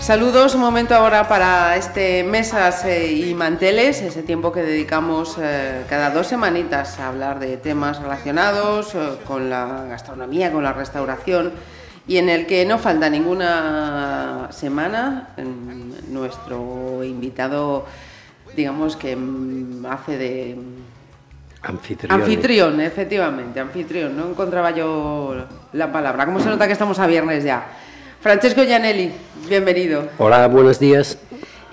Saludos, un momento ahora para este mesas eh, y manteles, ese tiempo que dedicamos eh, cada dos semanitas a hablar de temas relacionados eh, con la gastronomía, con la restauración y en el que no falta ninguna semana nuestro invitado, digamos que mm, hace de Anfitrión. Anfitrión, efectivamente, anfitrión. No encontraba yo la palabra. ¿Cómo se nota que estamos a viernes ya? Francesco Gianelli, bienvenido. Hola, buenos días.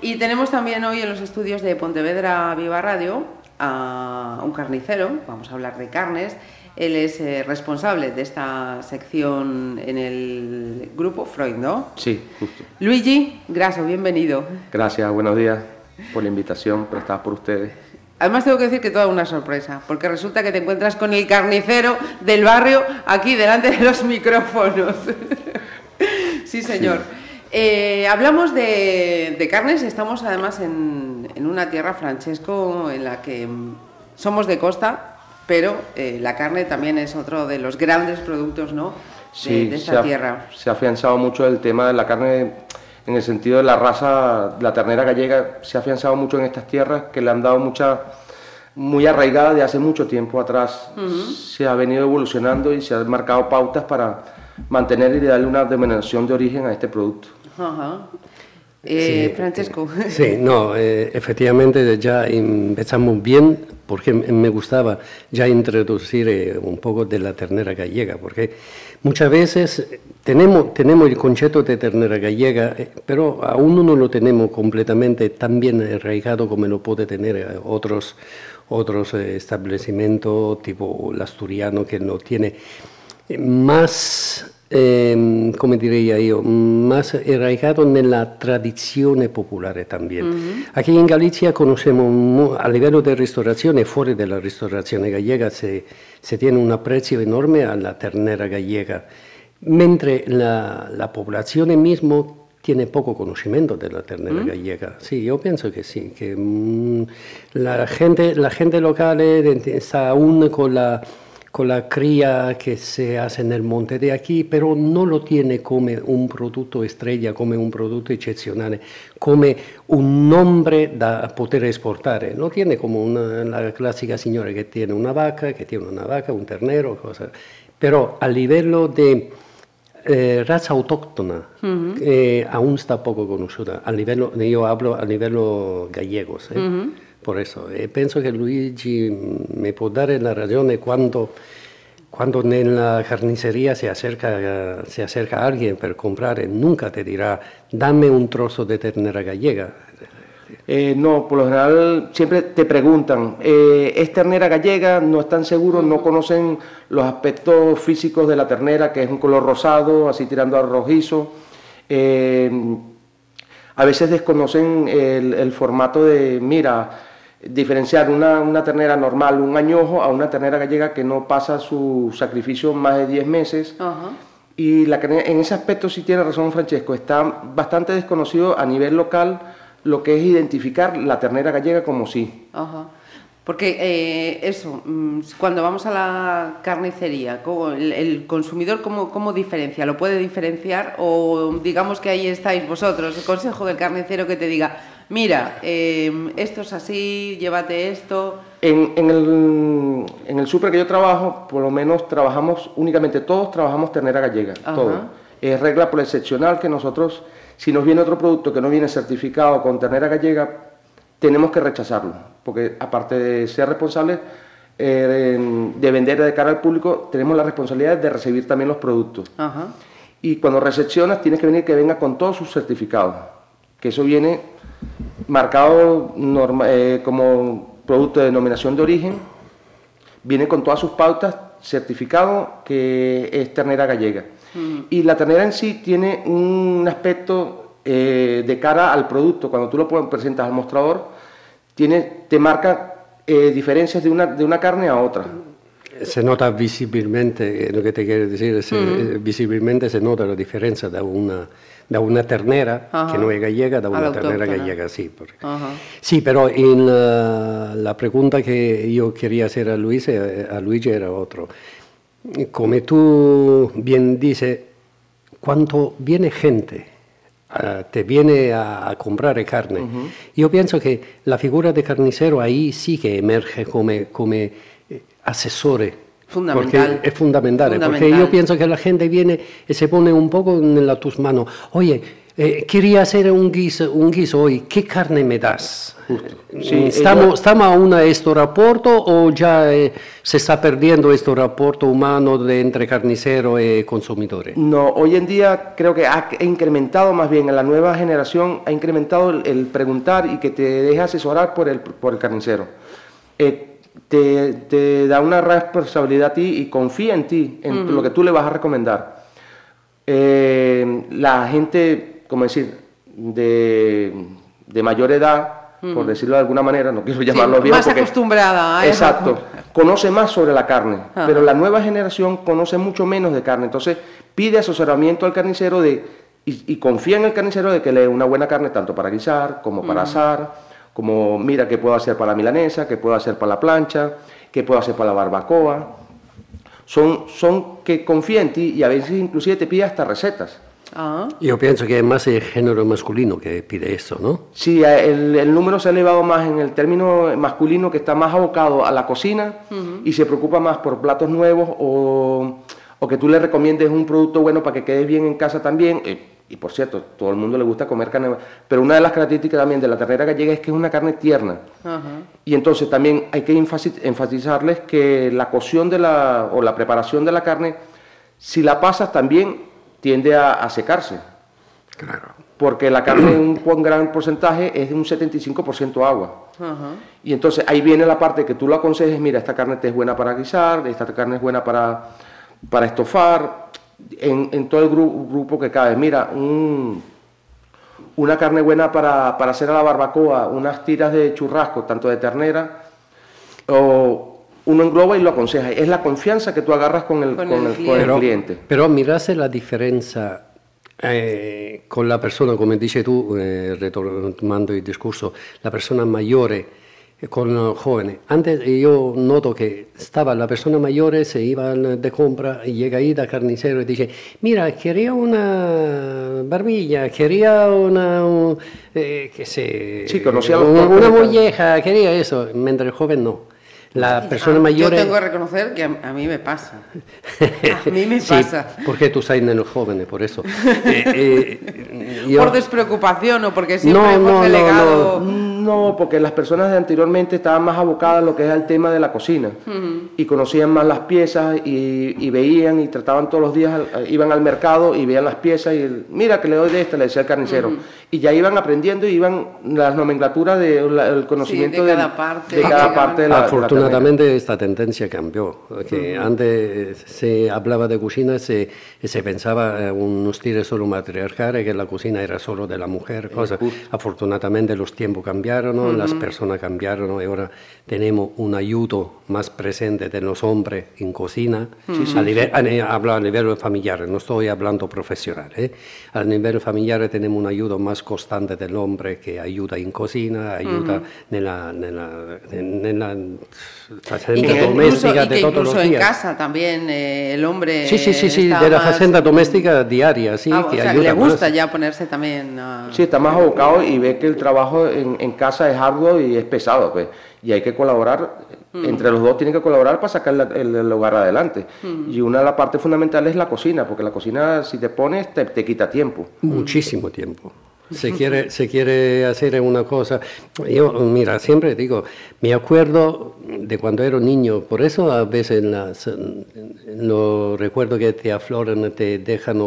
Y tenemos también hoy en los estudios de Pontevedra Viva Radio a un carnicero, vamos a hablar de carnes. Él es eh, responsable de esta sección en el grupo Freud, ¿no? Sí, justo. Luigi Graso, bienvenido. Gracias, buenos días por la invitación prestada por ustedes. Además tengo que decir que toda una sorpresa, porque resulta que te encuentras con el carnicero del barrio aquí delante de los micrófonos. Sí, señor. Eh, hablamos de, carnes, estamos además en, una tierra, Francesco, en la que mm, somos de costa, pero eh, la carne también es otro de los grandes productos ¿no? de, esta tierra. Se ha afianzado mucho el tema de la carne en el sentido de la raza, la ternera gallega, se ha afianzado mucho en estas tierras que le han dado mucha muy arraigada de hace mucho tiempo atrás. Se ha venido evolucionando y se han marcado pautas para mantener y darle una denominación de origen a este producto. Eh, Francesco. Sí, no, eh, efectivamente ya empezamos bien porque me gustaba ya introducir eh, un poco de la ternera gallega, porque muchas veces tenemos, tenemos el concepto de ternera gallega, pero aún no lo tenemos completamente tan bien arraigado como lo puede tener otros, otros establecimientos tipo el asturiano que no tiene más eh, come direi io, más arraigado nella tradizione popolare también. Uh -huh. Aquí en Galicia conocemos a livello de restaurazione, fuori della restaurazione gallega, se, se tiene un aprecio enorme a la ternera gallega, mentre la, la poblazione mismo tiene poco conocimiento de la ternera ¿Mm? gallega. Sí, yo pienso que sí, que mm, la, gente, la gente local está aún con la con la cría que se hace en el monte de aquí, pero no lo tiene como un producto estrella, como un producto excepcional, como un nombre da poter exportar. No tiene como una, la clásica señora que tiene una vaca, que tiene una vaca, un ternero, cosas. Pero a livello de eh, raza autóctona, uh -huh. eh, aún está poco conocida. A livello, yo hablo a livello gallegos. Eh. Uh -huh. Por eso, e penso che Luigi mi può dare la ragione quando, quando nella carniceria si acerca, si acerca alguien per comprare, nunca te dirá, dame un trozo de ternera gallega. Eh, no, por lo general siempre te preguntan, eh, ¿es ternera gallega? No están seguros, no conocen los aspectos físicos de la ternera, que es un color rosado, así tirando al rojizo. Eh, a veces desconocen el formato de, mira, diferenciar una, una, ternera normal, un añojo, a una ternera gallega que no pasa su sacrificio más de 10 meses. Y la, en ese aspecto sí tiene razón Francesco, está bastante desconocido a nivel local lo que es identificar la ternera gallega como sí. Porque eh, eso, mm, cuando vamos a la carnicería, el, consumidor cómo, cómo, diferencia? ¿Lo puede diferenciar? O digamos que ahí estáis vosotros, el consejo del carnicero que te diga, mira, em, esto es así, llévate esto. En, el, en el súper que yo trabajo, por lo menos trabajamos, únicamente todos trabajamos ternera gallega, todo. Es regla por excepcional que nosotros, si nos viene otro producto que no viene certificado con ternera gallega, tenemos que rechazarlo, porque aparte de ser responsables eh, de, vender de cara al público, tenemos la responsabilidad de recibir también los productos. Y cuando recepcionas, tienes que venir que venga con todos sus certificados que eso viene marcado eh, como producto de denominación de origen, viene con todas sus pautas, certificado que es ternera gallega. Mm. Y la ternera en sí tiene un aspecto eh, de cara al producto, cuando tú lo presentas al mostrador, tiene, te marca eh, diferencias de una, de una carne a otra. Se nota visibilmente, lo que te quiero decir, mm. visiblemente se nota la diferencia de una da una ternera que no es gallega, da una ternera gallega, sí. Sí, pero en la, pregunta que yo quería hacer a Luis, eh, a Luigi era otro. Como tú bien dices, cuando viene gente, te viene a, comprar carne, yo pienso que la figura de carnicero ahí sí que emerge como, como eh, asesore Fundamental. Porque es fundamental, porque yo pienso que la gente viene y se pone un poco en tus manos. Oye, eh, quería hacer un guiso, un guiso hoy, ¿qué carne me das? Sí, ¿Estamos, ¿Estamos aún a este rapporto o ya eh, se está perdiendo este rapporto humano de entre carnicero y consumidor? No, hoy en día creo que ha incrementado más bien, en la nueva generación ha incrementado el, preguntar y que te deje asesorar por el, por el carnicero. Eh, te, da una responsabilidad a ti y confía en ti, en lo que tú le vas a recomendar. Eh, la gente, como decir, de, mayor edad, por decirlo de alguna manera, no quiero llamarlo bien. Más acostumbrada. exacto, conoce más sobre la carne, pero la nueva generación conoce mucho menos de carne. Entonces pide asesoramiento al carnicero de, y, confía en el carnicero de que le dé una buena carne tanto para guisar como para asar como mira qué puedo hacer para la milanesa, qué puedo hacer para la plancha, qué puedo hacer para la barbacoa. Son, son que confía en ti y a veces inclusive te pide hasta recetas. Ah. Yo pienso que es más el género masculino que pide eso, ¿no? Sí, el, el, número se ha elevado más en el término masculino que está más abocado a la cocina y se preocupa más por platos nuevos o, o, que tú le recomiendes un producto bueno para que quede bien en casa también. Eh, y por cierto, todo el mundo le gusta comer carne, pero una de las características también de la ternera gallega es que es una carne tierna. Y entonces también hay que enfatizarles que la cocción de la, o la preparación de la carne, si la pasas también tiende a, secarse. Claro. Porque la carne, un gran porcentaje, es de un 75% agua. Y entonces ahí viene la parte que tú lo aconsejes, mira, esta carne te es buena para guisar, esta carne es buena para, para estofar, en, todo el grupo que cabe. Mira, una carne buena para, hacer a la barbacoa, unas tiras de churrasco, tanto de ternera, o uno engloba y lo aconseja. Es la confianza que tú agarras con el, cliente. Pero mirase la diferencia eh, con la persona, como dices tú, eh, retomando el discurso, la persona mayor con los jóvenes. Antes yo noto que estaba la persona mayor, se iba de compra y llega ahí da carnicero y dice, mira, quería una barbilla, quería una, eh, que se, sí, conocía una, una molleja, quería eso, mientras el joven no. La persona ah, mayor. Yo tengo que reconocer que a, mí me pasa. A mí me pasa. porque tú estás en los jóvenes, por eso. Eh, eh, por despreocupación o porque siempre hemos delegado. No, porque las personas de anteriormente estaban más abocadas a lo que es el tema de la cocina. Y conocían más las piezas y, veían y trataban todos los días, iban al mercado y veían las piezas y mira que le doy de esta, le decía el carnicero. Y ya iban aprendiendo, iban las nomenclaturas del conocimiento de, cada parte. de, cada parte de la Afortunadamente esta tendencia cambió, que antes se hablaba de cocina se, se pensaba en unos tires solo matriarcales, que la cocina era solo de la mujer, cosa. Afortunadamente los tiempos cambiaron, las personas cambiaron y ahora tenemos un ayudo más presente de los hombres en cocina, a nivel, hablo a nivel familiar, no estoy hablando profesional, ¿eh? a nivel familiar tenemos un ayudo más constante del hombre que ayuda en cocina, ayuda en la, en la facenda doméstica de todos los días. en casa también eh, el hombre. Sí, sí, sí, sí de la facenda doméstica diaria, sí. Ah, que le gusta ya ponerse también. Sí, está más abocado y ve que el trabajo en, en, casa es arduo y es pesado, pues. Y hay que colaborar, mm. entre los dos tienen que colaborar para sacar el, hogar adelante. Mm. Y una de las partes fundamentales es la cocina, porque la cocina, si te pones, te, te quita tiempo. Muchísimo tiempo se quiere, se quiere hacer una cosa. Yo, mira, siempre digo, me acuerdo de cuando era niño, por eso a veces los recuerdos que te afloran te dejan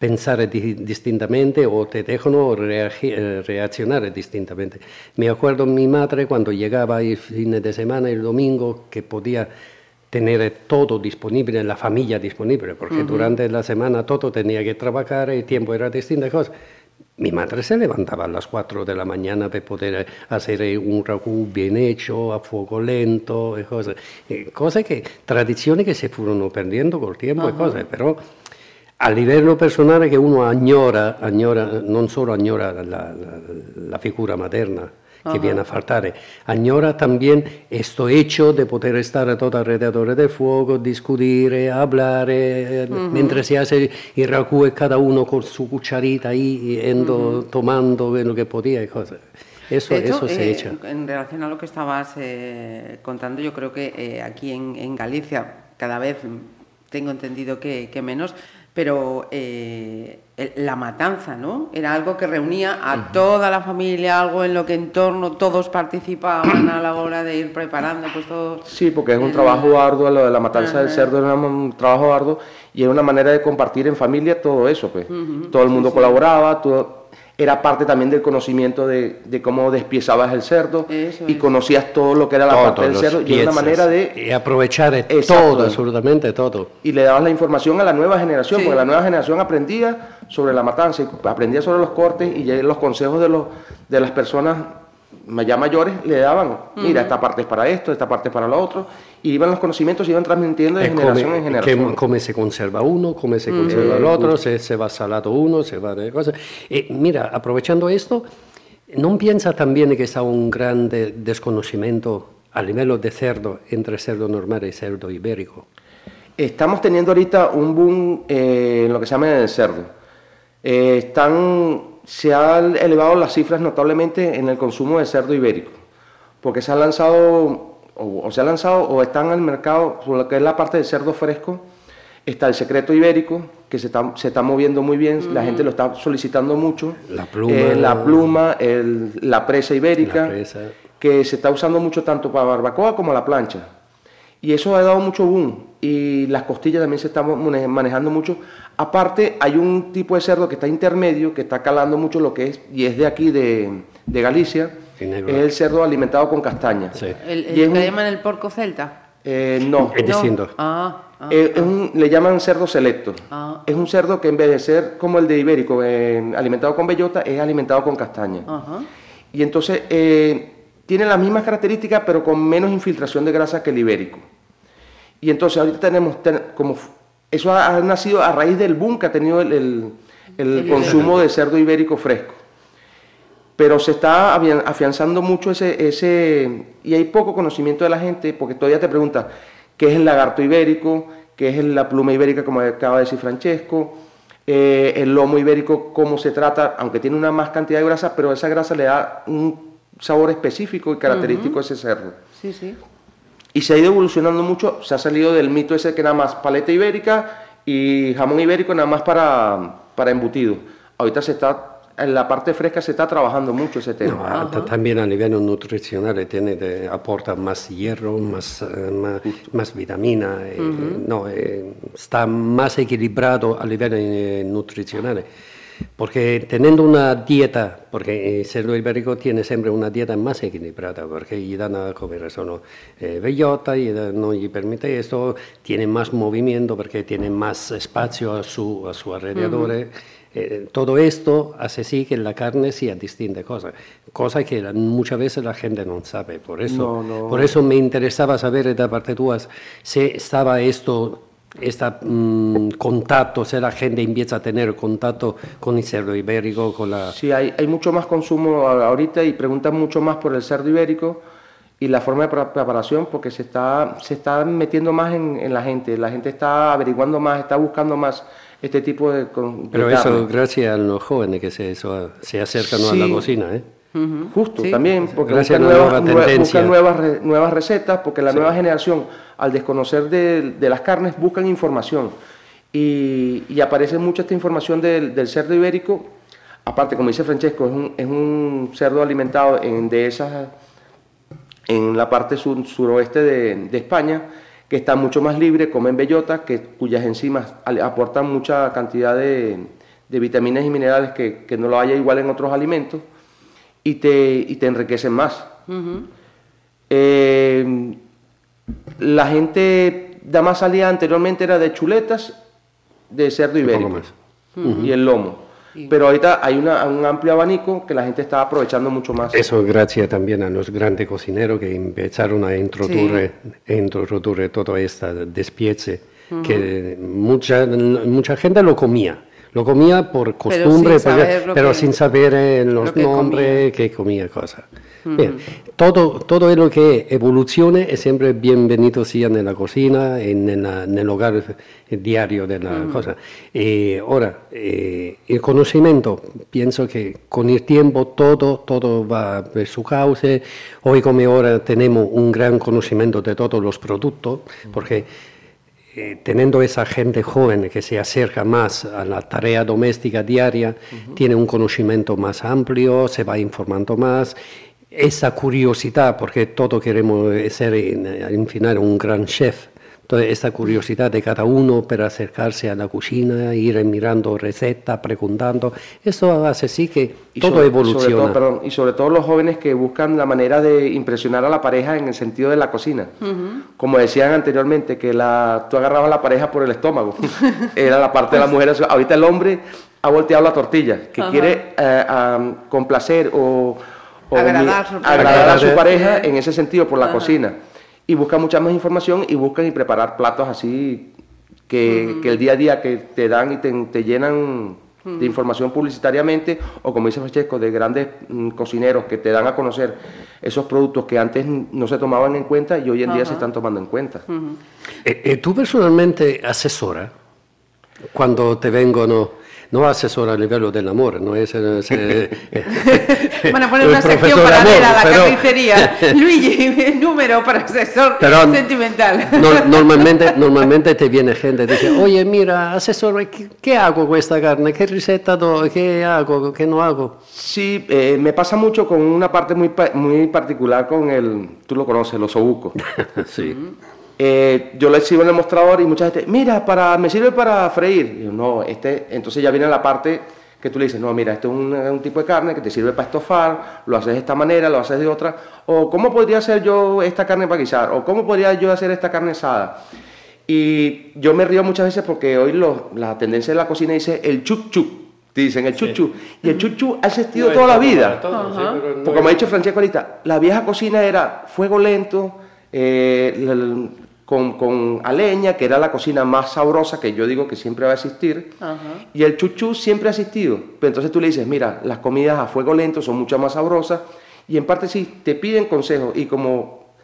pensar distintamente o te dejan eh, reaccionar distintamente. Me acuerdo mi madre cuando llegaba el fin de semana, el domingo, que podía tener todo disponible, la familia disponible, porque durante la semana todo tenía que trabajar, el tiempo era distinta cosa. Mi madre se levantaba a las 4 de la mañana para poder hacer un ragù bien hecho, a fuego lento, y cosas. cosas que, tradiciones que se fueron perdiendo con el tiempo, y cosas, pero a livello personale che uno agnora, agnora non solo agnora la, la, la figura materna que viene a faltare, agnora también esto hecho de poter stare todo alrededor del fuoco, discutere, hablare, uh-huh. mentre si hace il ragù e cada uno con su cucharita ahí, yendo, uh-huh. tomando lo que podía y cosas. Eso, hecho, eso se eh, echa. En relación a lo que estabas eh, contando, yo creo que eh, aquí en, en, Galicia cada vez tengo entendido que, que menos, pero eh, la matanza, ¿no? Era algo que reunía a toda la familia, algo en lo que en torno todos participaban a la hora de ir preparando, pues todo. Sí, porque es un trabajo arduo, lo de la matanza del cerdo es un trabajo arduo y es una manera de compartir en familia todo eso, pues. Todo el mundo colaboraba, todo era parte también del conocimiento de, de cómo despiezabas el cerdo y conocías todo lo que era la parte del cerdo y una manera de y aprovechar todo, absolutamente todo. Y le dabas la información a la nueva generación, porque la nueva generación aprendía sobre la matanza, aprendía sobre los cortes y ya los consejos de, los, de las personas ya mayores le daban, mira, esta parte es para esto, esta parte es para lo otro, y iban los conocimientos y iban transmitiendo de generación en generación. Cómo se conserva uno, cómo se conserva el otro, se, se, va salado uno, se va de cosas. Eh, mira, aprovechando esto, ¿no piensa también que está un gran desconocimiento a nivel de cerdo entre cerdo normal y cerdo ibérico? Estamos teniendo ahorita un boom eh, en lo que se llama el cerdo. Eh, están se han elevado las cifras notablemente en el consumo de cerdo ibérico, porque se han lanzado, o, se ha lanzado, o están al mercado, por lo que es la parte del cerdo fresco, está el secreto ibérico, que se está, se está moviendo muy bien, la gente lo está solicitando mucho. La pluma. Eh, la pluma, la presa ibérica, que se está usando mucho tanto para barbacoa como la plancha. Y eso ha dado mucho boom. Y las costillas también se están manejando mucho. Aparte, hay un tipo de cerdo que está intermedio, que está calando mucho lo que es, y es de aquí, de, de Galicia. Es el cerdo alimentado con castaña. ¿El, que le llaman el porco celta? Eh, no. Es distinto. Ah, ah, eh, es un, le llaman cerdo selecto. Ah. Es un cerdo que en vez de ser como el de ibérico, eh, alimentado con bellota, es alimentado con castaña. Y entonces tiene las mismas características, pero con menos infiltración de grasa que el ibérico. Y entonces ahorita tenemos, como eso ha, nacido a raíz del boom que ha tenido el, consumo de cerdo ibérico fresco. Pero se está afianzando mucho ese, ese, y hay poco conocimiento de la gente, porque todavía te preguntan qué es el lagarto ibérico, qué es la pluma ibérica, como acaba de decir Francesco, eh, el lomo ibérico, cómo se trata, aunque tiene una más cantidad de grasa, pero esa grasa le da un sabor específico y característico a ese cerdo. Sí, sí. Y se ha ido evolucionando mucho, se ha salido del mito ese que nada más paleta ibérica y jamón ibérico nada más para, para embutido. Ahorita se está en la parte fresca se está trabajando mucho ese tema. también a nivel nutricional tiene aporta más hierro, más, eh, más, más, vitamina, eh, no, eh, está más equilibrado a nivel nutricional. Porque teniendo una dieta, porque el cerdo ibérico tiene siempre una dieta más equilibrada, porque gli dan a comer solo eh, bellota, y no gli permite esto, tiene más movimiento porque tiene más espacio a su, a su alrededor. Eh, todo esto hace sí que la carne sea distinta cosa, cosa que muchas veces la gente no sabe. Por eso, Por eso me interesaba saber de parte tuya si estaba esto este contacto, o la gente empieza a tener contacto con el cerdo ibérico, con la... Sí, hay, hay mucho más consumo ahorita y preguntan mucho más por el cerdo ibérico y la forma de preparación porque se está, se está metiendo más en, la gente, la gente está averiguando más, está buscando más este tipo de... Pero eso gracias a los jóvenes que se, se acercan a la cocina, ¿eh? Justo, también, porque buscan, nuevas, nuevas, nuevas, recetas, porque la nueva generación, al desconocer de, de, las carnes, buscan información. Y, y aparece mucha esta información del, del, cerdo ibérico. Aparte, como dice Francesco, es un, es un cerdo alimentado en dehesas en la parte sur, suroeste de, de, España, que está mucho más libre, comen bellota, que, cuyas enzimas aportan mucha cantidad de, de vitaminas y minerales que, que no lo haya igual en otros alimentos y te, y te enriquecen más. Eh, la gente da más salida anteriormente era de chuletas de cerdo ibérico y el lomo. Pero ahorita hay una, un amplio abanico que la gente está aprovechando mucho más. Eso gracias también a los grandes cocineros que empezaron a introducir, sí. introducir todo esta despiece, que mucha, mucha gente lo comía. Lo comía por costumbre, pero sin saber, pero que, sin saber eh, los que nombres comía. que comía cosas. Uh -huh. Bien, todo, todo lo que evolucione es siempre bienvenido, sea en la cocina, en, en, la, en el hogar diario de la uh -huh. cosa. Y ahora, eh, el conocimiento, pienso que con el tiempo todo, todo va por su cauce. Hoy como ahora tenemos un gran conocimiento de todos los productos, porque eh, teniendo esa gente joven que se acerca más a la tarea doméstica diaria, uh -huh. tiene un conocimiento más amplio, se va informando más, esa curiosidad, porque todos queremos ser en final un gran chef, entonces esta curiosidad de cada uno para acercarse a la cocina, ir mirando recetas, preguntando, eso hace sí que y todo sobre, evoluciona. Sobre todo, perdón, y sobre todo los jóvenes que buscan la manera de impresionar a la pareja en el sentido de la cocina. Uh -huh. Como decían anteriormente, que la, tú agarrabas a la pareja por el estómago, era la parte de la mujer. Ahorita el hombre ha volteado la tortilla, que quiere eh, um, complacer o, o agradar, mi, agradar a su pareja en ese sentido por la cocina y buscan mucha más información y buscan y preparar platos así que, uh -huh. que el día a día que te dan y te, te llenan uh -huh. de información publicitariamente o como dice Francesco, de grandes mm, cocineros que te dan a conocer esos productos que antes no se tomaban en cuenta y hoy en uh -huh. día se están tomando en cuenta. Eh, eh, ¿Tú personalmente asesora cuando te vengono no asesora a livello dell'amore, no es... Se, Van a poner una sección paralela a la pero... carnicería. Luigi, número para asesor pero, sentimental. No, normalmente, normalmente te viene gente y dice, oye, mira, asesor, ¿qué, ¿qué, hago con esta carne? ¿Qué receta doy? ¿Qué hago? ¿Qué no hago? Sí, eh, me pasa mucho con una parte muy, muy particular con el, tú lo conoces, los obucos. sí. Eh, yo le sigo en el mostrador y mucha gente, mira, para, me sirve para freír. Y yo, no, este, entonces ya viene la parte que tú le dices, no, mira, este es un, un, tipo de carne que te sirve para estofar, lo haces de esta manera, lo haces de otra, o cómo podría hacer yo esta carne para guisar, o cómo podría yo hacer esta carne asada. Y yo me río muchas veces porque hoy lo, la tendencia de la cocina dice el chup chup, dicen el chup, sí. y el chup ha existido no, toda la vida. Todo, no porque como ha dicho Francesco ahorita, la vieja cocina era fuego lento, eh, con, con, a leña, que era la cocina más sabrosa que yo digo que siempre va a existir, y el chuchú siempre ha existido. Pero entonces tú le dices, mira, las comidas a fuego lento son mucho más sabrosas, y en parte sí, te piden consejos, y como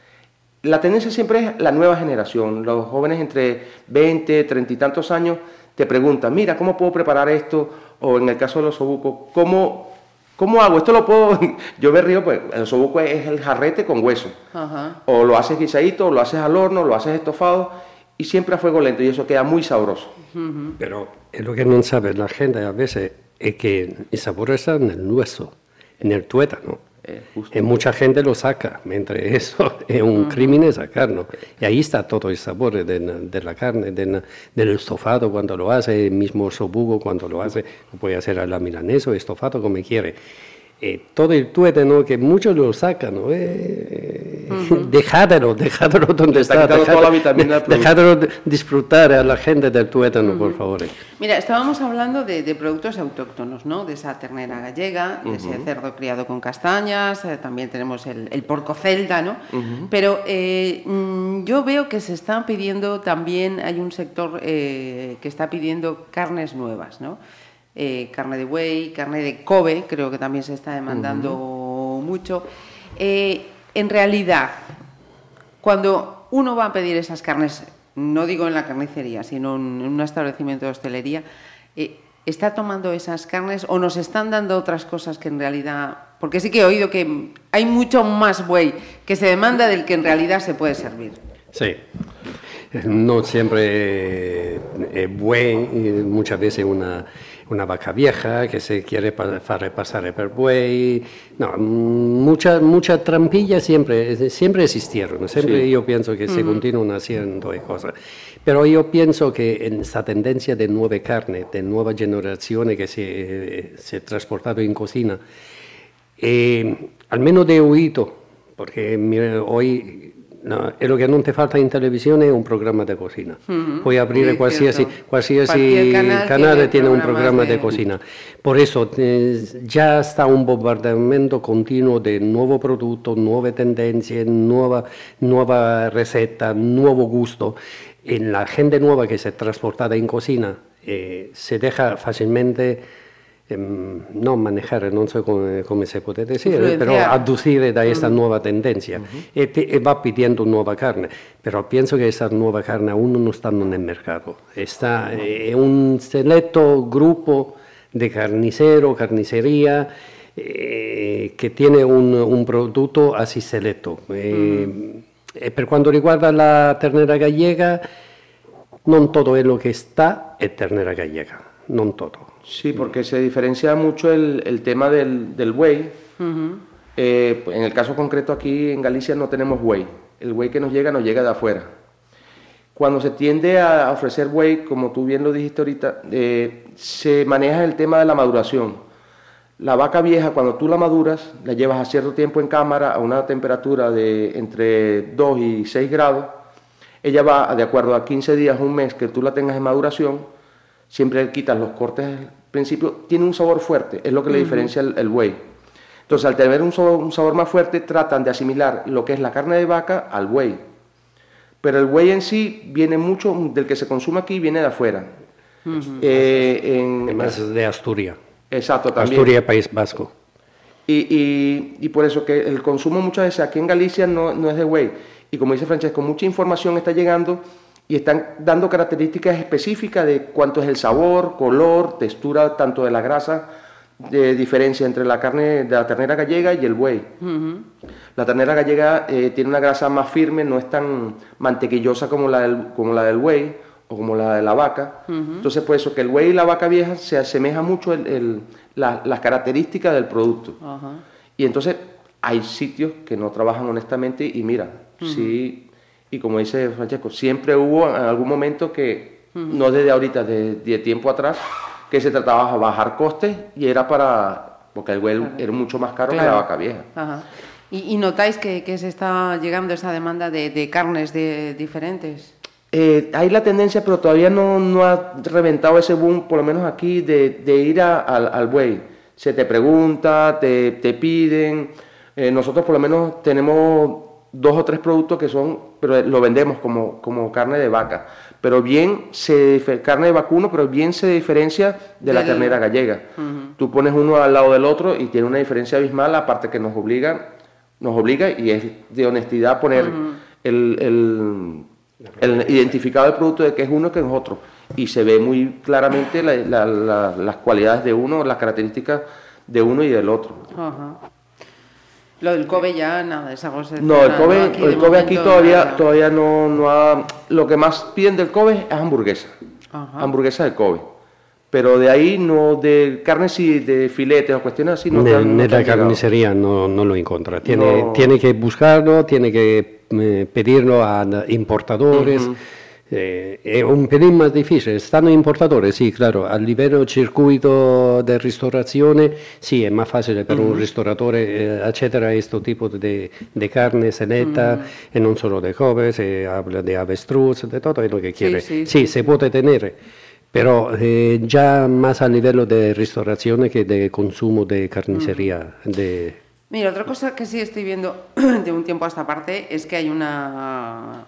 la tendencia siempre es la nueva generación, los jóvenes entre 20, 30 y tantos años te preguntan, mira, ¿cómo puedo preparar esto? O en el caso de los obucos, ¿cómo ¿Cómo hago? Esto lo puedo. Yo me río, pues el sobuco es el jarrete con hueso. Ajá. O lo haces guisadito, o lo haces al horno, lo haces estofado y siempre a fuego lento y eso queda muy sabroso. Uh -huh. Pero es lo que no sabe la gente a veces es que el sabor está en el hueso, en el tuétano. Eh, y mucha gente lo saca, mientras eso es un uh -huh. crimen sacarlo. Y ahí está todo el sabor de, de la carne, de, del estofado cuando lo hace, el mismo sobugo cuando lo hace, lo puede hacer a la milanesa o estofado como quiere. Eh, todo el tuétano que muchos lo sacan, ¿no? Eh, uh -huh. dejádelo, dejádelo donde está, está dejádelo, toda la vitamina dejádelo disfrutar a la gente del tuétano, uh -huh. por favor. Mira, estábamos hablando de, de, productos autóctonos, ¿no? De esa ternera gallega, de uh -huh. ese cerdo criado con castañas, eh, también tenemos el, el, porco celta, ¿no? Pero eh, mm, yo veo que se están pidiendo también, hay un sector eh, que está pidiendo carnes nuevas, ¿no? Eh, carne de buey, carne de Kobe, creo que también se está demandando uh -huh. mucho. Eh, en realidad, cuando uno va a pedir esas carnes, no digo en la carnicería, sino en un establecimiento de hostelería, eh, ¿está tomando esas carnes o nos están dando otras cosas que en realidad... Porque sí que he oído que hay mucho más buey que se demanda del que en realidad se puede servir. Sí. No siempre es buey, muchas veces una una vaca vieja que se quiere hacer pasar por buey. No, muchas mucha trampillas siempre, siempre existieron. Siempre yo pienso que se continúan haciendo cosas. Pero yo pienso que en esta tendencia de nueva carne, de nueva generación que se, se ha transportado en cocina, eh, almeno de oído, porque mira, hoy no, lo che non ti falta in televisione è un programma di cucina. Mm-hmm. Puoi aprire sí, qualsiasi, canale tiene un programma di cucina. Per eso eh, ya está un bombardamento continuo di nuovo prodotto, nuove tendenze, nuova, nuova receta, nuovo gusto. E la gente nuova che si è trasportata in cucina eh, se deja facilmente Em, no manejar, no sé cómo, se puede decir, pero aducir da esta nueva tendencia y, va pidiendo nueva carne. Pero pienso que esa nueva carne aún no está en el mercado. Está en un selecto grupo de carnicero, carnicería, eh, que tiene un, un, producto así selecto. Eh, eh, per quanto riguarda la ternera gallega, non todo è lo che sta è ternera gallega, non todo. Sí, porque se diferencia mucho el, tema del, del buey. Eh, en el caso concreto aquí en Galicia no tenemos buey. El buey que nos llega nos llega de afuera. Cuando se tiende a ofrecer buey, como tú bien lo dijiste ahorita, eh, se maneja el tema de la maduración. La vaca vieja, cuando tú la maduras, la llevas a cierto tiempo en cámara a una temperatura de entre 2 y 6 grados. Ella va, de acuerdo a 15 días, un mes que tú la tengas en maduración, siempre quitas los cortes al principio, tiene un sabor fuerte, es lo que le diferencia el, buey. Entonces, al tener un sabor, más fuerte, tratan de asimilar lo que es la carne de vaca al buey. Pero el buey en sí viene mucho, del que se consume aquí, viene de afuera. Eh, en, Más de Asturias. Exacto, también. Asturias, País Vasco. Y, por eso que el consumo muchas veces aquí en Galicia no, no es de buey. Y como dice Francesco, mucha información está llegando y están dando características específicas de cuánto es el sabor, color, textura, tanto de la grasa, de diferencia entre la carne de la ternera gallega y el buey. La ternera gallega eh, tiene una grasa más firme, no es tan mantequillosa como la del, como la del buey o como la de la vaca. Entonces, por eso que el buey y la vaca vieja se asemeja mucho el, las características del producto. Y entonces hay sitios que no trabajan honestamente y mira, si y como dice Francesco, siempre hubo en algún momento que, no desde ahorita, desde, tiempo atrás, que se trataba de bajar costes y era para, porque el huevo era mucho más caro que la vaca vieja. ¿Y, notáis que, se está llegando esa demanda de, carnes de, diferentes? Eh, hay la tendencia, pero todavía no, no, ha reventado ese boom, por lo menos aquí, de, ir al, al, buey. Se te pregunta, te, te piden. Eh, nosotros por lo menos tenemos dos o tres productos que son, pero lo vendemos como, como carne de vaca, pero bien se carne de vacuno, pero bien se diferencia de la ternera gallega. Tú pones uno al lado del otro y tiene una diferencia abismal, aparte que nos obliga, nos obliga y es de honestidad poner el, el, identificado del producto de que es uno que es otro. Y se ve muy claramente las cualidades de uno, las características de uno y del otro. Lo del Kobe ya nada, esa cosa. No, el Kobe, aquí, el Kobe aquí todavía, todavía no, no ha. Lo que más piden del Kobe es hamburguesa. Hamburguesa de Kobe. Pero de ahí no, de carnes y de filetes o cuestiones así no. En la carnicería no, no, lo encuentra. Tiene, tiene que buscarlo, tiene que eh, pedirlo a importadores. Eh, è un pelín más difícil. Stanno importatori, sì, claro. A livello circuito di ristorazione, sì, è más facile per mm. un ristoratore eh, accedere a questo tipo di, carne seletta mm. e non solo di Kobe, se habla di avestruz, di tutto quello che quiere. Sì, sì, sì, si può tenere. Però eh, già más a livello di ristorazione che di consumo di carnicería. Mm. De... Mira, otra cosa que sí estoy viendo de un tiempo a esta parte es que hay una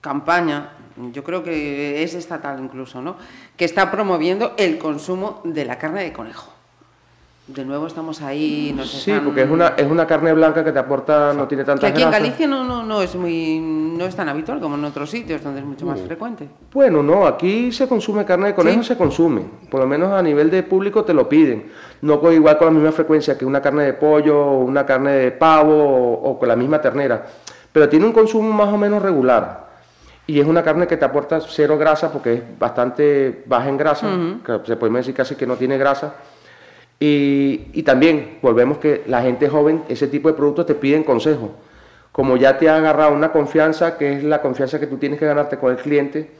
campaña yo creo que es estatal incluso, ¿no? que está promoviendo el consumo de la carne de conejo. De nuevo estamos ahí. Nos sí, porque es una, es una carne blanca que te aporta, no tiene tanta Que aquí en Galicia no, no, no, es muy, no es tan habitual como en otros sitios donde es mucho más mm. frecuente. Bueno, no, aquí se consume carne de conejo, se consume. Por lo menos a nivel de público te lo piden. No con, igual con la misma frecuencia que una carne de pollo, o una carne de pavo o con la misma ternera. Pero tiene un consumo más o menos regular. Y es una carne que te aporta cero grasa porque es bastante baja en grasa, que se puede decir casi que no tiene grasa. Y, y, también volvemos que la gente joven, ese tipo de productos te piden consejo. Como ya te ha agarrado una confianza, que es la confianza que tú tienes que ganarte con el cliente,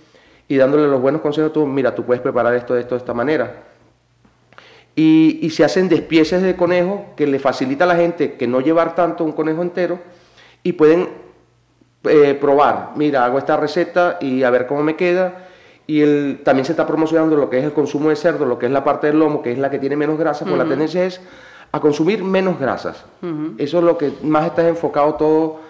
y dándole los buenos consejos, tú, mira, tú puedes preparar esto, esto, de esta manera. Y, y se hacen despieces de conejo que le facilita a la gente que no llevar tanto un conejo entero y pueden eh, probar, mira, hago esta receta y a ver cómo me queda. Y el, también se está promocionando lo que es el consumo de cerdo, lo que es la parte del lomo, que es la que tiene menos grasa, pues la tendencia es a consumir menos grasas. Eso es lo que más está enfocado todo,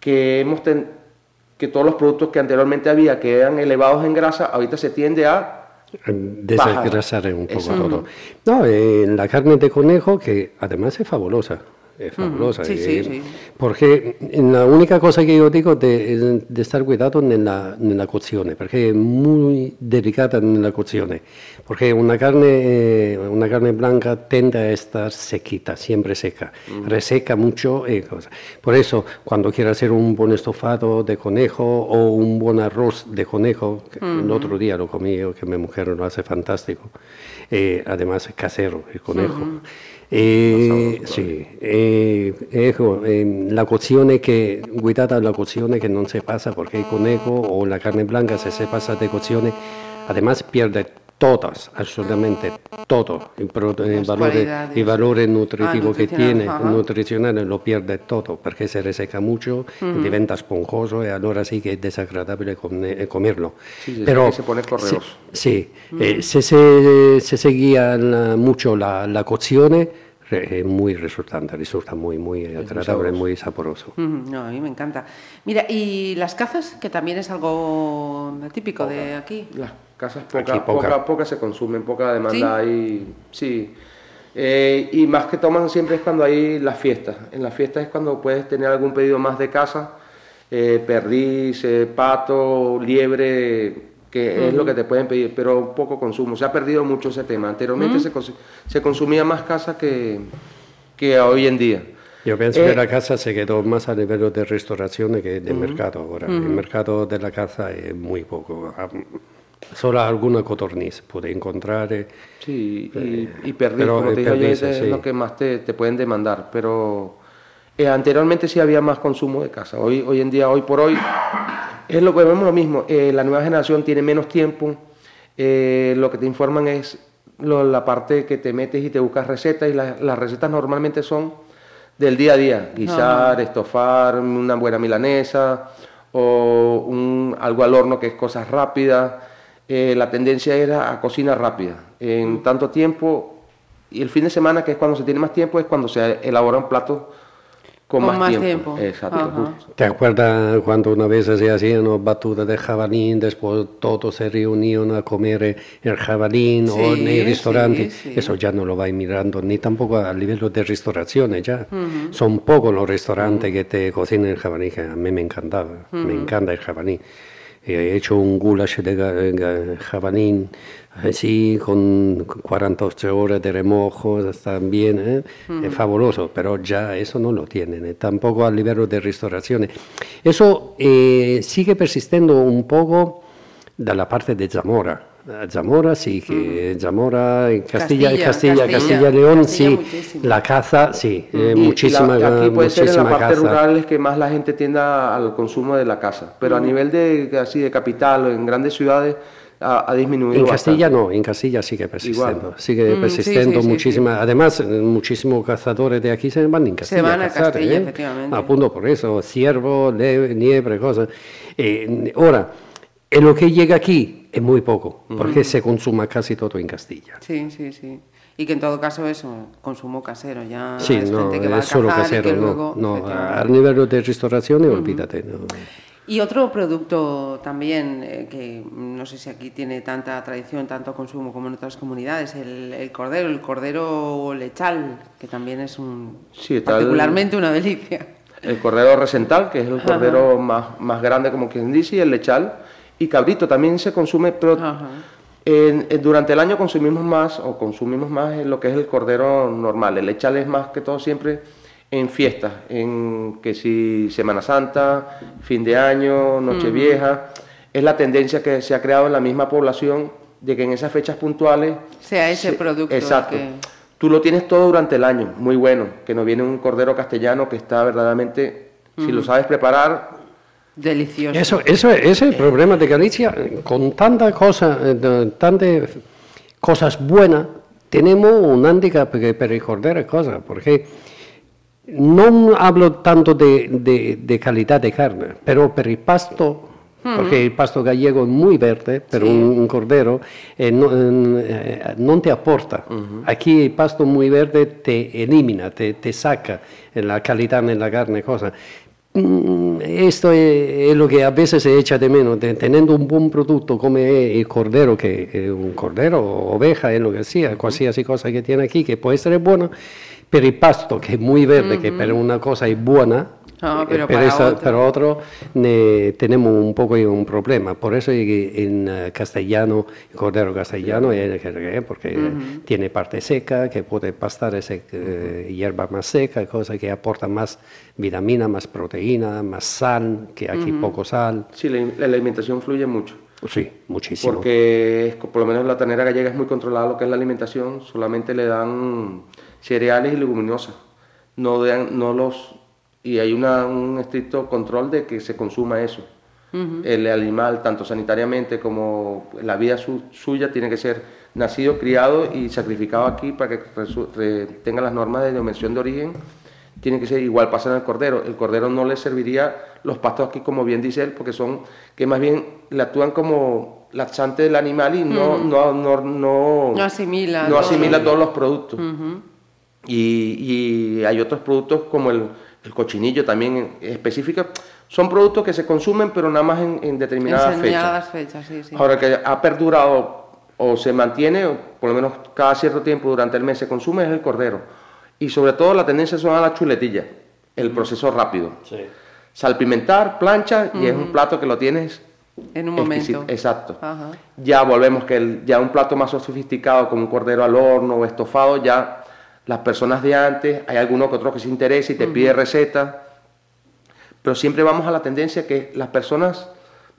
que hemos que todos los productos que anteriormente había, que eran elevados en grasa, ahorita se tiende a desgrasar un poco todo. No, en la carne de conejo, que además es fabulosa es fabulosa. Sí, sí, sí. Porque la única cosa que yo digo de, de estar cuidado en la, en la cocción, porque es muy delicada en la cocción, porque una carne, eh, una carne blanca tende a estar sequita, siempre seca, reseca mucho. Eh, Por eso, cuando quiero hacer un buen estofado de conejo o un buen arroz de conejo, el otro día lo comí yo, que mi mujer lo hace fantástico, eh, además es casero el conejo. Eh, sì, eh, ecco, eh, la cocción che, guidata la cocción che non si passa perché il conejo o la carne blanca se se passa di cocción, además pierde todas, absolutamente todo, el, el valore, el valore nutritivo ah, que tiene, -huh. nutricional lo pierde todo, perché se reseca mucho, uh -huh. diventa esponjoso y allora sí que es desagradable comerlo. Sí, Pero se pone correos. Sí, uh -huh. eh, se, se, se seguía mucho la, la cocción, es muy resultante, resulta muy, muy agradable, muy sabroso. No, a mí me encanta. Mira, ¿y las cazas? Que también es algo típico de aquí. Las cazas poca, poca. poca, se consumen, poca demanda hay, sí. Eh, y más que toman siempre es cuando hay las fiestas. En las fiestas es cuando puedes tener algún pedido más de casa, eh, perdiz, eh, pato, liebre, que es lo que te pueden pedir, pero poco consumo. Se ha perdido mucho ese tema. Anteriormente se, se, consumía más casa que, que hoy en día. Yo pienso que eh, la casa se quedó más a nivel de restauración que de mercado ahora. El mercado de la casa es muy poco. Solo alguna cotorniz puede encontrar. Eh, sí, y, eh, y perdiz, como te dije es lo que más te, te pueden demandar. Pero anteriormente sí había más consumo de casa. Hoy, hoy en día, hoy por hoy, es lo que vemos lo mismo, eh, la nueva generación tiene menos tiempo, eh, lo que te informan es la parte que te metes y te buscas recetas y las recetas normalmente son del día a día, guisar, estofar, una buena milanesa o un, algo al horno que es cosas rápidas. Eh, la tendencia era a cocina rápida. En tanto tiempo, y el fin de semana, que es cuando se tiene más tiempo, es cuando se elaboran platos con, más, tiempo. Exacto. ¿Te acuerdas cuando una vez se hacían batutas de jabalín, después todos se reunían a comer el jabalín o en el restaurante? Eso ya no lo vais mirando, ni tampoco a nivel de restauración ya. Son pocos los restaurantes que te cocinan el jabalín, que a mí me encantaba, me encanta el jabalín. He hecho un goulash de jabalín así con 48 horas de remojo, bien, ¿eh? es fabuloso, pero ya eso no lo tienen, ¿eh? tampoco a nivel de restauración. Eso eh, sigue persistiendo un poco de la parte de Zamora. Zamora sí, que Zamora, en Castilla, Castilla, Castilla, Castilla, León, sí, la caza, sí, muchísima la, Aquí puede ser en la parte rural es que más la gente tienda al consumo de la caza, pero a nivel de, así, de capital o en grandes ciudades ha, disminuido. En Castilla no, en Castilla sigue persistiendo, sigue mm, persistiendo muchísima. Además, muchísimos cazadores de aquí se van en Castilla. Se van a, Castilla, ¿eh? efectivamente. A punto por eso, ciervo, nieve, cosas. Eh, ahora, en lo que llega aquí es muy poco, porque se consuma casi todo en Castilla. Sí, sí, sí. Y que en todo caso eso, consumo casero, ya sí, no, gente que va es solo casero, no, no, a nivel de restauración, olvídate. No. Y otro producto también, eh, que no sé si aquí tiene tanta tradición, tanto consumo como en otras comunidades, el, cordero, el cordero lechal, que también es un particularmente una delicia. El cordero resental, que es el cordero más, más, grande, como quien dice, y el lechal. Y cabrito también se consume, pero durante el año consumimos más, o consumimos más lo que es el cordero normal. El lechal es más que todo siempre en fiestas, en que si Semana Santa, fin de año, Nochevieja, es la tendencia que se ha creado en la misma población de que en esas fechas puntuales sea ese producto. Exacto. Tú lo tienes todo durante el año, muy bueno, que nos viene un cordero castellano que está verdaderamente, si lo sabes preparar, Delicioso. Eso, eso es el problema de Galicia. Con tantas cosas, eh, tantas cosas buenas, tenemos un handicap para el cordero cosa, porque no hablo tanto de, de, de, calidad de carne, pero per el pasto, porque el pasto gallego es muy verde, pero Sí. un, un cordero eh, no, eh, no te aporta. Aquí el pasto muy verde te elimina, te, te saca la calidad en la carne, cosa. Mm, Esto es, es lo que a veces se echa de menos, de- teniendo un buen producto como es el cordero, que es un cordero oveja, es lo cualquier cosa que tiene aquí, que puede ser bueno, pero el pasto, que es muy verde, que para una cosa es buena, Ah, eh, pero para otro. para otro ne- tenemos un poco un problema. Por eso en eh, castellano, el cordero castellano es el porque eh, tiene parte seca, que puede pastar esa hierba más seca, cosa que aporta más vitamina, más proteína, más sal, que aquí poco sal. sí, la, la alimentación fluye mucho. Sí, muchísimo. Porque es- por lo menos la tanera gallega es muy controlada lo que es la alimentación, solamente le dan cereales y leguminosas, no, dan, no los y hay una, un estricto control de que se consuma eso. El animal, tanto sanitariamente como la vida su- suya, tiene que ser nacido, criado y sacrificado aquí para que re- tenga las normas de denominación de origen. Tiene que ser igual pasa en el cordero. El cordero no le serviría los pastos aquí, como bien dice él, porque son que más bien le actúan como laxante del animal y no, no, no, no, No asimila no asimila todos los productos. y, y hay otros productos como el, el cochinillo también específico. Son productos que se consumen, pero nada más en, en determinadas fechas. Sí, sí. Ahora que ha perdurado o se mantiene, o por lo menos cada cierto tiempo durante el mes se consume, es el cordero. Y sobre todo la tendencia son a la chuletilla, el proceso rápido. Salpimentar, plancha, y es un plato que lo tienes en un exquisito. momento. Exacto. Ajá. Ya volvemos que el- ya un plato más sofisticado como un cordero al horno o estofado, ya las personas de antes, hay alguno que otro que se interesa y te pide receta, pero siempre vamos a la tendencia que las personas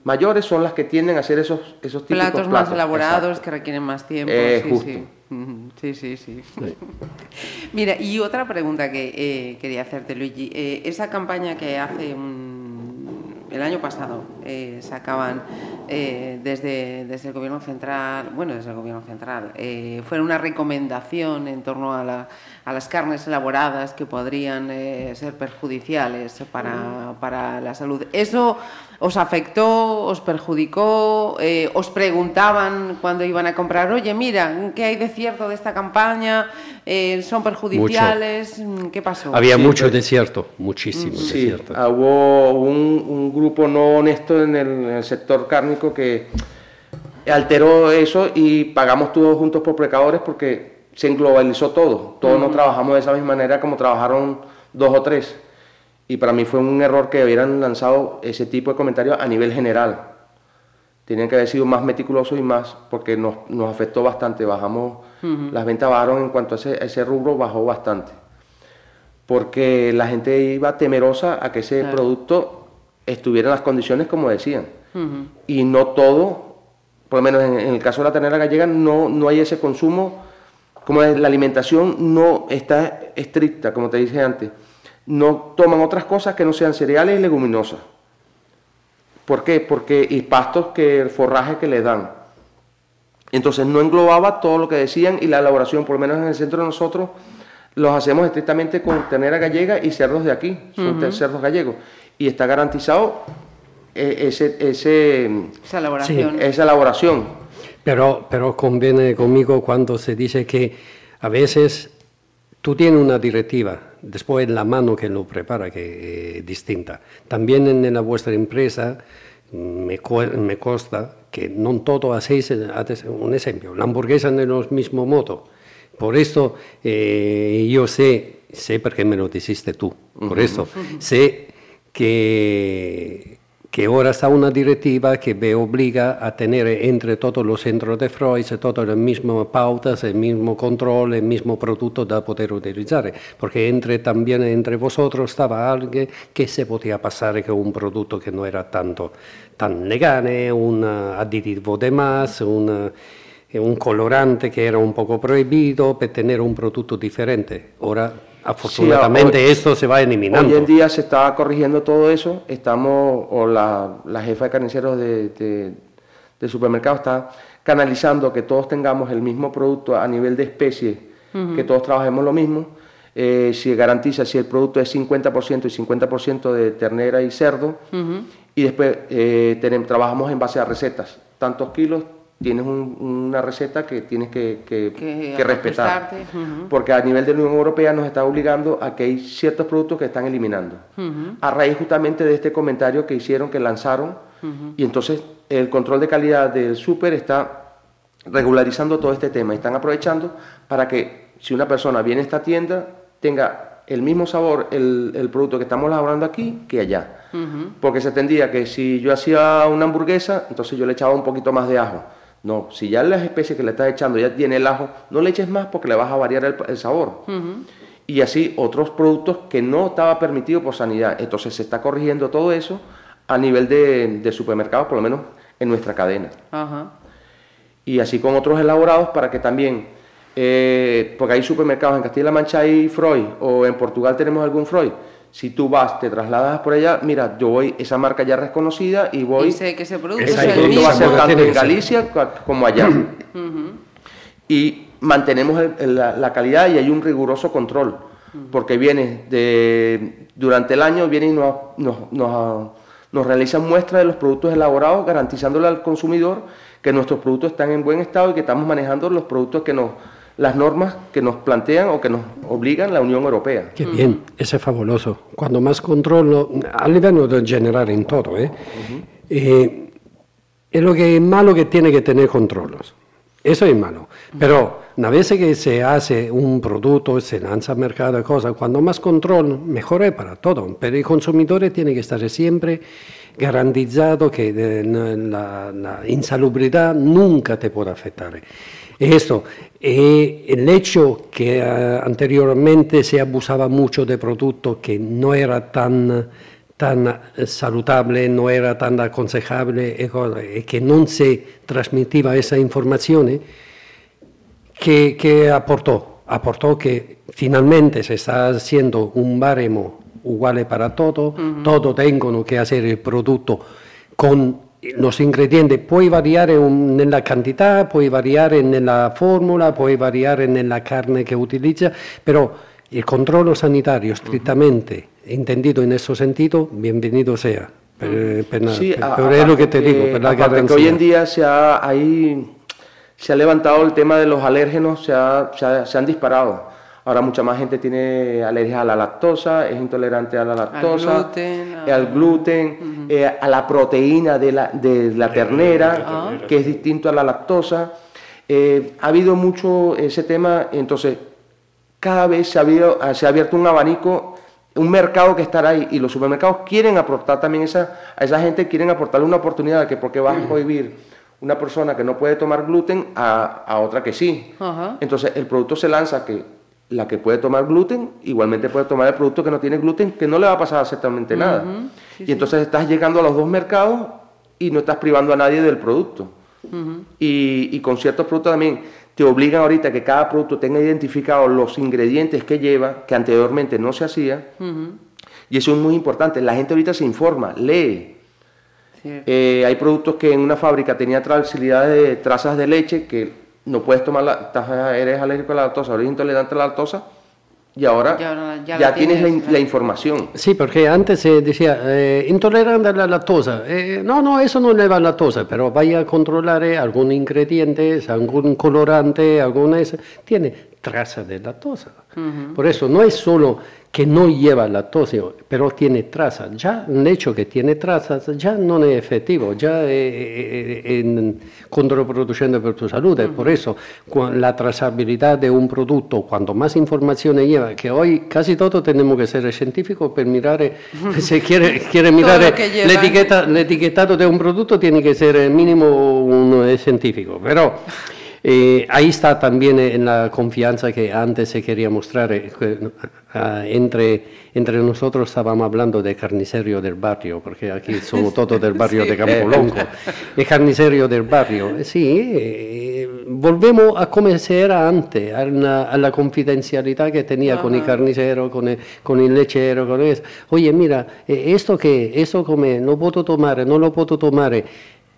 mayores son las que tienden a hacer esos, esos típicos Platos, platos. más elaborados Exacto. que requieren más tiempo. Eh, sí, justo. sí. Ujú, Sí, sí, sí. Mira, y otra pregunta que eh, quería hacerte, Luigi. Eh, esa campaña que hace un- el año pasado eh, sacaban eh, desde, desde el Gobierno Central, bueno, desde el Gobierno Central, eh, fue una recomendación en torno a, la- a las carnes elaboradas que podrían eh, ser perjudiciales para, para la salud. ¿Eso os afectó, os perjudicó? eh, ¿Os preguntaban cuando iban a comprar, oye, mira, ¿qué hay de cierto de esta campaña? Eh, ¿Son perjudiciales? ¿Qué pasó? Había Sí, mucho desierto, muchísimo Sí, desierto. hubo un, un grupo no honesto en el, en el sector cárnico que alteró eso y pagamos todos juntos por pecadores porque se globalizó todo. Todos no trabajamos de esa misma manera como trabajaron dos o tres. Y para mí fue un error que hubieran lanzado ese tipo de comentarios a nivel general. Tenían que haber sido más meticulosos y más, porque nos, nos afectó bastante. Bajamos, las ventas bajaron en cuanto a ese, ese rubro, bajó bastante. Porque la gente iba temerosa a que ese Claro. producto estuviera en las condiciones como decían. Y no todo, por lo menos en, en el caso de la ternera gallega, no, no hay ese consumo, como la alimentación no está estricta, como te dije antes. No toman otras cosas que no sean cereales y leguminosas. ¿Por qué? Porque y pastos que el forraje que le dan. Entonces no englobaba todo lo que decían y la elaboración, por lo menos en el centro de nosotros, los hacemos estrictamente con ternera gallega y cerdos de aquí, son cerdos gallegos. Y está garantizado eh, ese, ese, Esa elaboración. esa elaboración. Pero, pero conviene conmigo cuando se dice que a veces tú tienes una directiva, después la mano que lo prepara que es distinta. También en la vuestra empresa me, co- me consta que no todo hacéis, eh, un ejemplo, la hamburguesa en los mismo modo. Por esto eh, yo sé, sé porque me lo dijiste tú, por esto sé que, que ahora está una directiva que me obliga a tener entre todos los centros de Freud todas las mismas pautas, el mismo control, el mismo producto para poder utilizar. Porque entre, también entre vosotros estaba alguien que se podía pasar con un producto que no era tanto tan legale, un aditivo de más, un, un colorante que era un poco prohibido para tener un producto diferente. Ahora Afortunadamente esto se va eliminando. Hoy en día se está corrigiendo todo eso. Estamos, o la, jefa de carniceros de, del supermercado está canalizando que todos tengamos el mismo producto a nivel de especie, que todos trabajemos lo mismo. Eh, si garantiza si el producto es 50% y 50% de ternera y cerdo. Y después eh, tenemos, trabajamos en base a recetas. Tantos kilos, tienes una receta que tienes que, respetar. Porque a nivel de la Unión Europea nos está obligando a que hay ciertos productos que están eliminando. A raíz justamente de este comentario que hicieron, que lanzaron, y entonces el control de calidad del súper está regularizando todo este tema están aprovechando para que si una persona viene a esta tienda tenga el mismo sabor el, el producto que estamos elaborando aquí que allá. Porque se entendía que si yo hacía una hamburguesa, entonces yo le echaba un poquito más de ajo no, si ya las especies que le estás echando ya tiene el ajo, no le eches más porque le vas a variar el, sabor. Y así otros productos que no estaba permitido por sanidad. Entonces se está corrigiendo todo eso a nivel de, de supermercados, por lo menos en nuestra cadena. Y así con otros elaborados para que también, eh, porque hay supermercados en Castilla-La Mancha y Freud, o en Portugal tenemos algún Freud si tú vas, te trasladas por allá, mira, yo voy, esa marca ya reconocida y voy. Y sé que se produce. Ese producto va a ser tanto en Galicia como allá. Y mantenemos la, calidad y hay un riguroso control, porque viene de, durante el año, viene y nos, nos, nos, nos realizan muestras de los productos elaborados, garantizándole al consumidor que nuestros productos están en buen estado y que estamos manejando los productos que nos las normas que nos plantean o que nos obligan la Unión Europea. Qué bien, ese es fabuloso. Cuando más control, a nivel de general en todo, ¿eh? eh, es lo que es malo que tiene que tener controles. Eso es malo. Pero una vez que se hace un producto, se lanza al mercado, cosas, cuando más control, mejor es para todo. Pero el consumidor tiene que estar siempre garantizado que la, la insalubridad nunca te puede afectar. Esto, eh, el hecho que eh, anteriormente se abusaba mucho de productos que no era tan, tan saludable, no era tan aconsejable y que no se transmitía esa información, que, que aportó, aportó que finalmente se está haciendo un baremo igual para todo, todo tengo que hacer el producto con los ingredientes pueden variar en la cantidad, puede variar en la fórmula, puede variar en la carne que utiliza, pero el control sanitario estrictamente entendido en ese sentido, bienvenido sea. Pero, sí, es lo que te digo, la que hoy en día se ha, se ha levantado el tema de los alérgenos, se, se han disparado. Ahora mucha más gente tiene alergia a la lactosa, es intolerante a la lactosa, al gluten, eh, a, la proteína de la, de la ternera, ah. que es distinto a la lactosa. Eh, ha habido mucho ese tema, entonces cada vez se ha, se ha abierto un abanico, un mercado que estará ahí y los supermercados quieren aportar también esa, a esa gente, quieren aportarle una oportunidad de que porque vas a prohibir una persona que no puede tomar gluten a, a otra que sí. Entonces el producto se lanza que la que puede tomar gluten, igualmente puede tomar el producto que no tiene gluten, que no le va a pasar absolutamente nada. y entonces estás llegando a los dos mercados y no estás privando a nadie del producto. y, con ciertos productos también te obligan ahorita que cada producto tenga identificados los ingredientes que lleva, que anteriormente no se hacía. Y eso es muy importante. La gente ahorita se informa, lee. Eh, hay productos que en una fábrica tenía de trazas de leche que no puedes tomar la, eres alérgico a la lactosa, eres intolerante a la lactosa, y ahora ya, tienes, la, información. Sí, porque antes se decía eh, intolerante a la lactosa. Eh, no, no, eso no lleva lactosa, pero vaya a controlar eh, algún ingrediente, algún colorante, alguna... Tiene traza de lactosa. Por eso no es solo que no lleva lactosa, pero tiene traza. Ya el hecho que tiene trazas ya no es efectivo, ya es, contraproducente para tu salud. Por eso la trazabilidad de un producto, cuanto más informaciones lleva, que hoy casi todo tenemos que ser científicos para mirar, eh, si quiere, quiere mirar etiqueta, el etiquetado de un producto, tiene que ser mínimo un científico. Pero eh, ahí está también eh, en la confianza que antes se quería mostrar. Eh, ah, entre, entre nosotros estábamos hablando de carnicerio del barrio, porque aquí somos todos del barrio de Campolongo. El carnicerio del barrio, sí, volvemos a como se era antes, a la, confidencialidad que tenía con el carnicero, con el, con el lechero, con eso. Oye, mira, esto que, esto come, no puedo tomar, no lo puedo tomar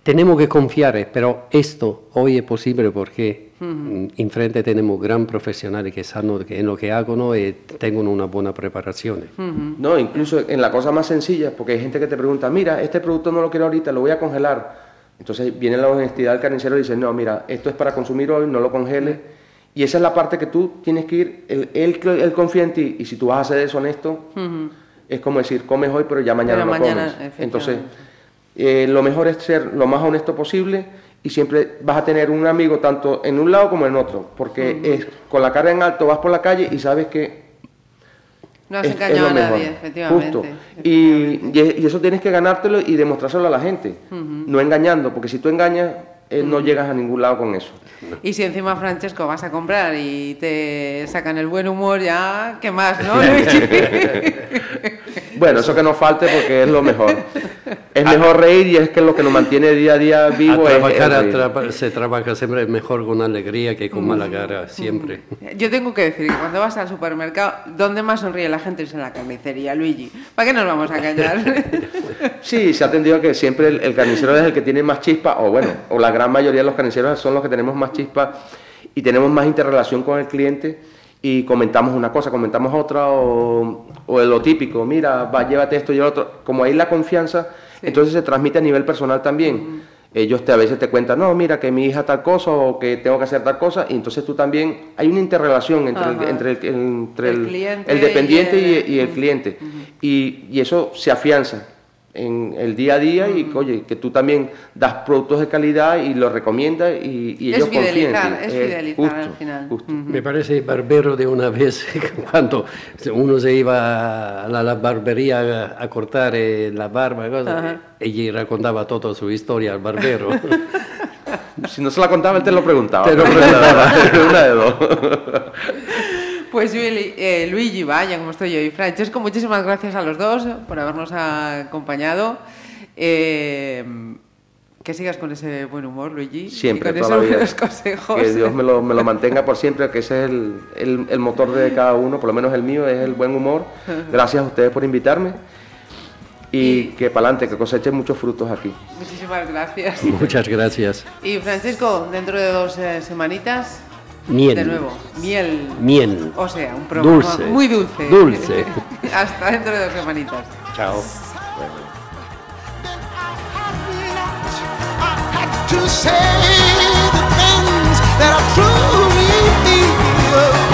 tenemos que confiar, pero esto hoy es posible porque en frente tenemos gran profesionales que saben que en lo que hago ¿no? y tengo una buena preparación. No, incluso en la cosa más sencilla, porque hay gente que te pregunta, mira, este producto no lo quiero ahorita, lo voy a congelar. Entonces viene la honestidad del carnicero y dice, no, mira, esto es para consumir hoy, no lo congele. Y esa es la parte que tú tienes que ir, él, él, confía en ti, y si tú vas a ser deshonesto, es como decir, comes hoy, pero ya mañana no comes. Entonces eh, lo mejor es ser lo más honesto posible y siempre vas a tener un amigo tanto en un lado como en otro, porque es con la cara en alto vas por la calle y sabes que no has engañado a nadie, efectivamente. Y, eso tienes que ganártelo y demostrárselo a la gente, no engañando, porque si tú engañas, eh, no llegas a ningún lado con eso. Y si encima, Francesco, vas a comprar y te sacan el buen humor, ya, ¿qué más, no? bueno, eso que nos falte porque es lo mejor. Es mejor reír y es que lo que nos mantiene día a día vivo es, se trabaja siempre mejor con alegría que con mala cara, siempre. Yo tengo que decir que cuando vas al supermercado, donde más sonríe la gente es en la carnicería, Luigi. ¿Para qué nos vamos a callar? sí, se ha atendido que siempre el, carnicero es el que tiene más chispa, o bueno, o la gran mayoría de los carniceros son los que tenemos más chispa y tenemos más interrelación con el cliente y comentamos una cosa, comentamos otra, o, o lo típico, mira, va, llévate esto y otro. Como hay la confianza entonces se transmite a nivel personal también. Ellos te, a veces te cuentan, no, mira, que mi hija tal cosa o que tengo que hacer tal cosa, y entonces tú también, hay una interrelación entre, el, entre, el, entre el, dependiente y el, cliente, y, y eso se afianza en el día a día y oye, que tú también das productos de calidad y los recomiendas y, y ellos confían en Es fidelizar al final. Me parece barbero de una vez cuando uno se iba a la, barbería a, cortar eh, la barba, cosa, ella raccontava toda su historia al barbero. si no se la contaba, él te lo preguntaba. Te lo preguntaba. una de dos. Pues eh, Luigi, vaya, como estoy yo, y Francesco, muchísimas gracias a los dos por habernos acompañado. Eh, que sigas con ese buen humor, Luigi. Siempre, y con toda esos consejos. Que Dios me lo, me lo, mantenga por siempre, que ese es el, el, el, motor de cada uno, por lo menos el mío es el buen humor. Gracias a ustedes por invitarme. Y, que para adelante, que cosechen muchos frutos aquí. Muchísimas gracias. Muchas gracias. Y Francisco, dentro de dos eh, semanitas Miel. De nuevo, miel. Miel. O sea, un programa dulce. muy dulce. Dulce. Hasta dentro de dos semanitas. Chao. to